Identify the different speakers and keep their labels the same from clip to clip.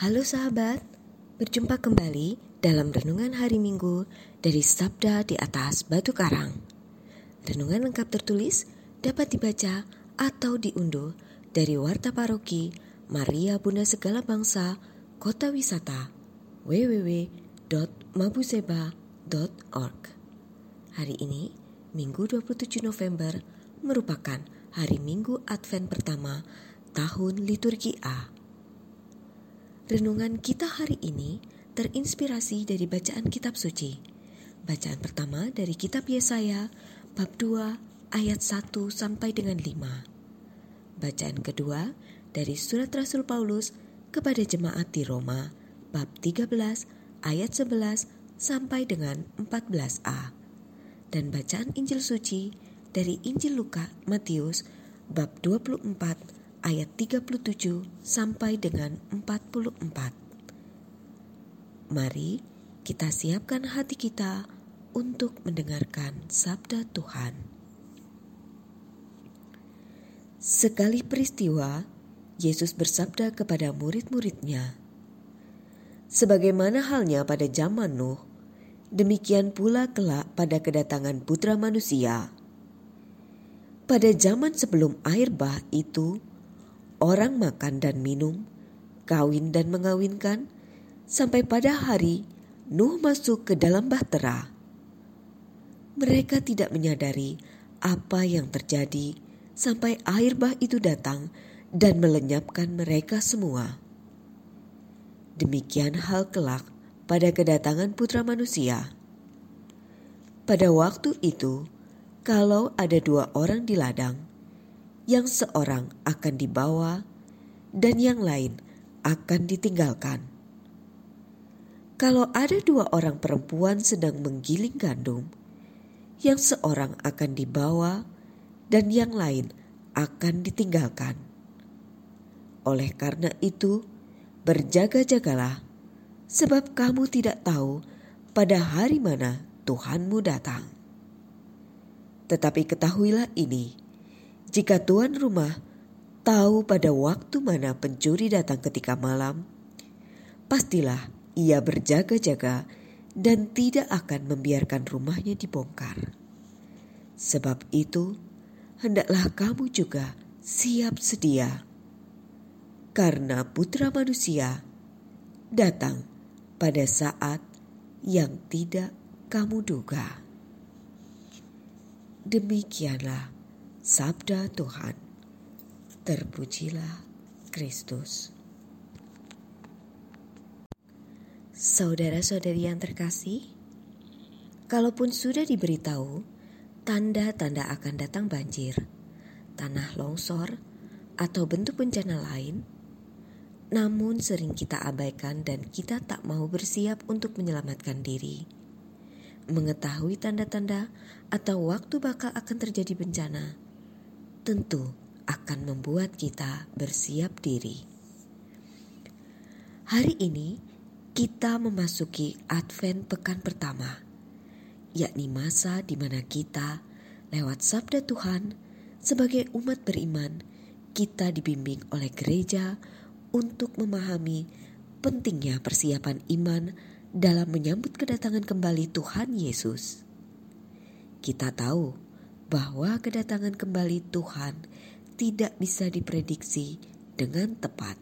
Speaker 1: Halo sahabat, berjumpa kembali dalam Renungan Hari Minggu dari Sabda di atas Batu Karang. Renungan lengkap tertulis dapat dibaca atau diunduh dari Warta Paroki Maria Bunda Segala Bangsa Kota Wisata www.mabuseba.org Hari ini, Minggu 27 November, merupakan hari Minggu Advent pertama tahun liturgi A. Renungan kita hari ini terinspirasi dari bacaan kitab suci. Bacaan pertama dari kitab Yesaya bab 2 ayat 1 sampai dengan 5. Bacaan kedua dari surat Rasul Paulus kepada jemaat di Roma bab 13 ayat 11 sampai dengan 14a. Dan bacaan Injil suci dari Injil Luka Matius bab 24 ayat 37 sampai dengan 44. Mari kita siapkan hati kita untuk mendengarkan sabda Tuhan. Sekali peristiwa, Yesus bersabda kepada murid-muridnya, Sebagaimana halnya pada zaman Nuh, demikian pula kelak pada kedatangan putra manusia. Pada zaman sebelum air bah itu, orang makan dan minum, kawin dan mengawinkan, sampai pada hari Nuh masuk ke dalam bahtera. Mereka tidak menyadari apa yang terjadi sampai air bah itu datang dan melenyapkan mereka semua. Demikian hal kelak pada kedatangan Putra Manusia. Pada waktu itu, kalau ada dua orang di ladang, yang seorang akan dibawa dan yang lain akan ditinggalkan. Kalau ada dua orang perempuan sedang menggiling gandum, yang seorang akan dibawa dan yang lain akan ditinggalkan. Oleh karena itu, berjaga-jagalah, sebab kamu tidak tahu pada hari mana Tuhanmu datang. Tetapi ketahuilah ini, jika tuan rumah tahu pada waktu mana pencuri datang ketika malam, pastilah ia berjaga-jaga dan tidak akan membiarkan rumahnya dibongkar. Sebab itu, hendaklah kamu juga siap sedia, karena Putra Manusia datang pada saat yang tidak kamu duga. Demikianlah Sabda Tuhan, terpujilah Kristus. Saudara-saudari yang terkasih, kalaupun sudah diberitahu tanda-tanda akan datang banjir, tanah longsor, atau bentuk bencana lain, namun sering kita abaikan dan kita tak mau bersiap untuk menyelamatkan diri. Mengetahui tanda-tanda atau waktu bakal akan terjadi bencana, tentu akan membuat kita bersiap diri. Hari ini kita memasuki Advent pekan pertama, yakni masa di mana kita lewat sabda Tuhan sebagai umat beriman kita dibimbing oleh gereja untuk memahami pentingnya persiapan iman dalam menyambut kedatangan kembali Tuhan Yesus. Kita tahu bahwa kedatangan kembali Tuhan tidak bisa diprediksi dengan tepat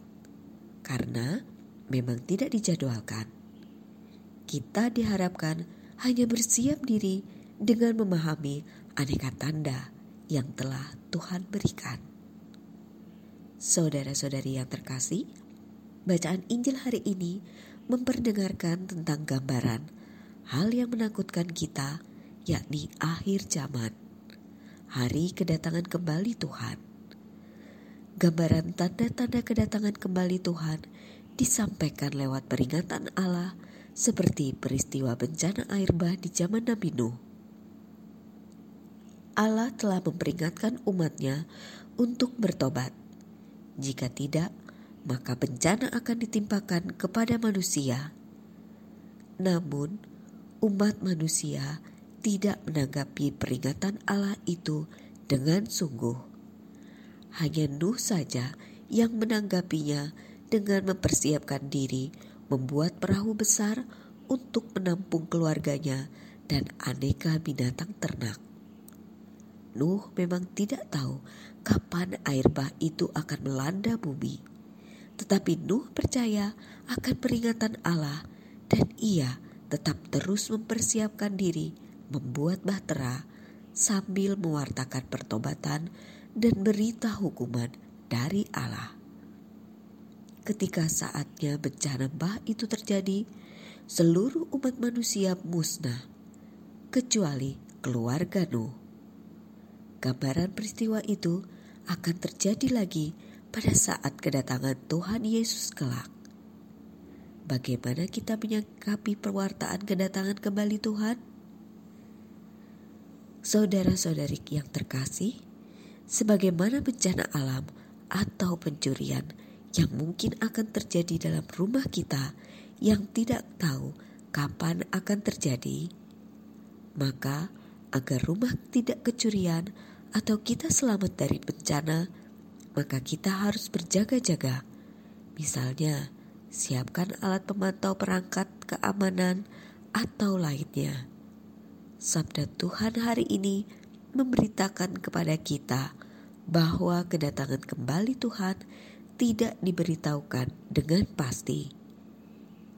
Speaker 1: karena memang tidak dijadwalkan. Kita diharapkan hanya bersiap diri dengan memahami aneka tanda yang telah Tuhan berikan. Saudara-saudari yang terkasih, bacaan Injil hari ini memperdengarkan tentang gambaran hal yang menakutkan kita, yakni akhir zaman hari kedatangan kembali Tuhan. Gambaran tanda-tanda kedatangan kembali Tuhan disampaikan lewat peringatan Allah seperti peristiwa bencana air bah di zaman Nabi Nuh. Allah telah memperingatkan umatnya untuk bertobat. Jika tidak, maka bencana akan ditimpakan kepada manusia. Namun, umat manusia tidak menanggapi peringatan Allah itu dengan sungguh. Hanya Nuh saja yang menanggapinya dengan mempersiapkan diri membuat perahu besar untuk menampung keluarganya dan aneka binatang ternak. Nuh memang tidak tahu kapan air bah itu akan melanda bumi. Tetapi Nuh percaya akan peringatan Allah dan ia tetap terus mempersiapkan diri membuat bahtera sambil mewartakan pertobatan dan berita hukuman dari Allah. Ketika saatnya bencana bah itu terjadi, seluruh umat manusia musnah, kecuali keluarga Nuh. Gambaran peristiwa itu akan terjadi lagi pada saat kedatangan Tuhan Yesus kelak. Bagaimana kita menyikapi perwartaan kedatangan kembali Tuhan? Saudara-saudari yang terkasih, sebagaimana bencana alam atau pencurian yang mungkin akan terjadi dalam rumah kita yang tidak tahu kapan akan terjadi, maka agar rumah tidak kecurian atau kita selamat dari bencana, maka kita harus berjaga-jaga. Misalnya, siapkan alat pemantau perangkat keamanan atau lainnya. Sabda Tuhan hari ini memberitakan kepada kita bahwa kedatangan kembali Tuhan tidak diberitahukan dengan pasti.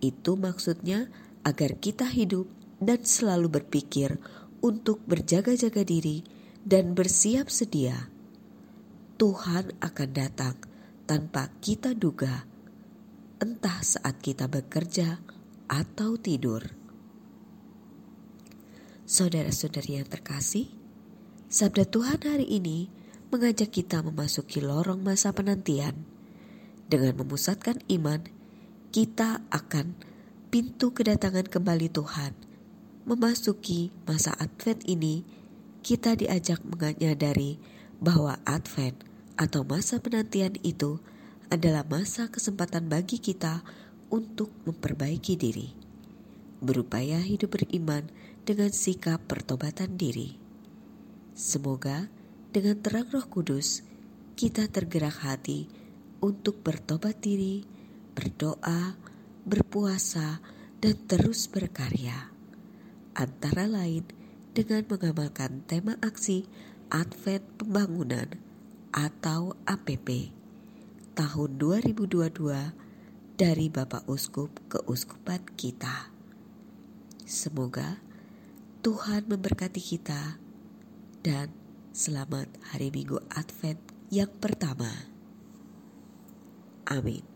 Speaker 1: Itu maksudnya agar kita hidup dan selalu berpikir untuk berjaga-jaga diri dan bersiap sedia. Tuhan akan datang tanpa kita duga, entah saat kita bekerja atau tidur. Saudara-saudari yang terkasih, sabda Tuhan hari ini mengajak kita memasuki lorong masa penantian. Dengan memusatkan iman, kita akan pintu kedatangan kembali Tuhan. Memasuki masa Advent ini, kita diajak menyadari bahwa Advent atau masa penantian itu adalah masa kesempatan bagi kita untuk memperbaiki diri, berupaya hidup beriman dengan sikap pertobatan diri. Semoga dengan terang Roh Kudus kita tergerak hati untuk bertobat diri, berdoa, berpuasa, dan terus berkarya. Antara lain, dengan mengamalkan tema aksi Advent Pembangunan atau APP tahun 2022 dari Bapak Uskup ke Uskupan kita. Semoga Tuhan memberkati kita dan selamat hari Minggu Advent yang pertama. Amin.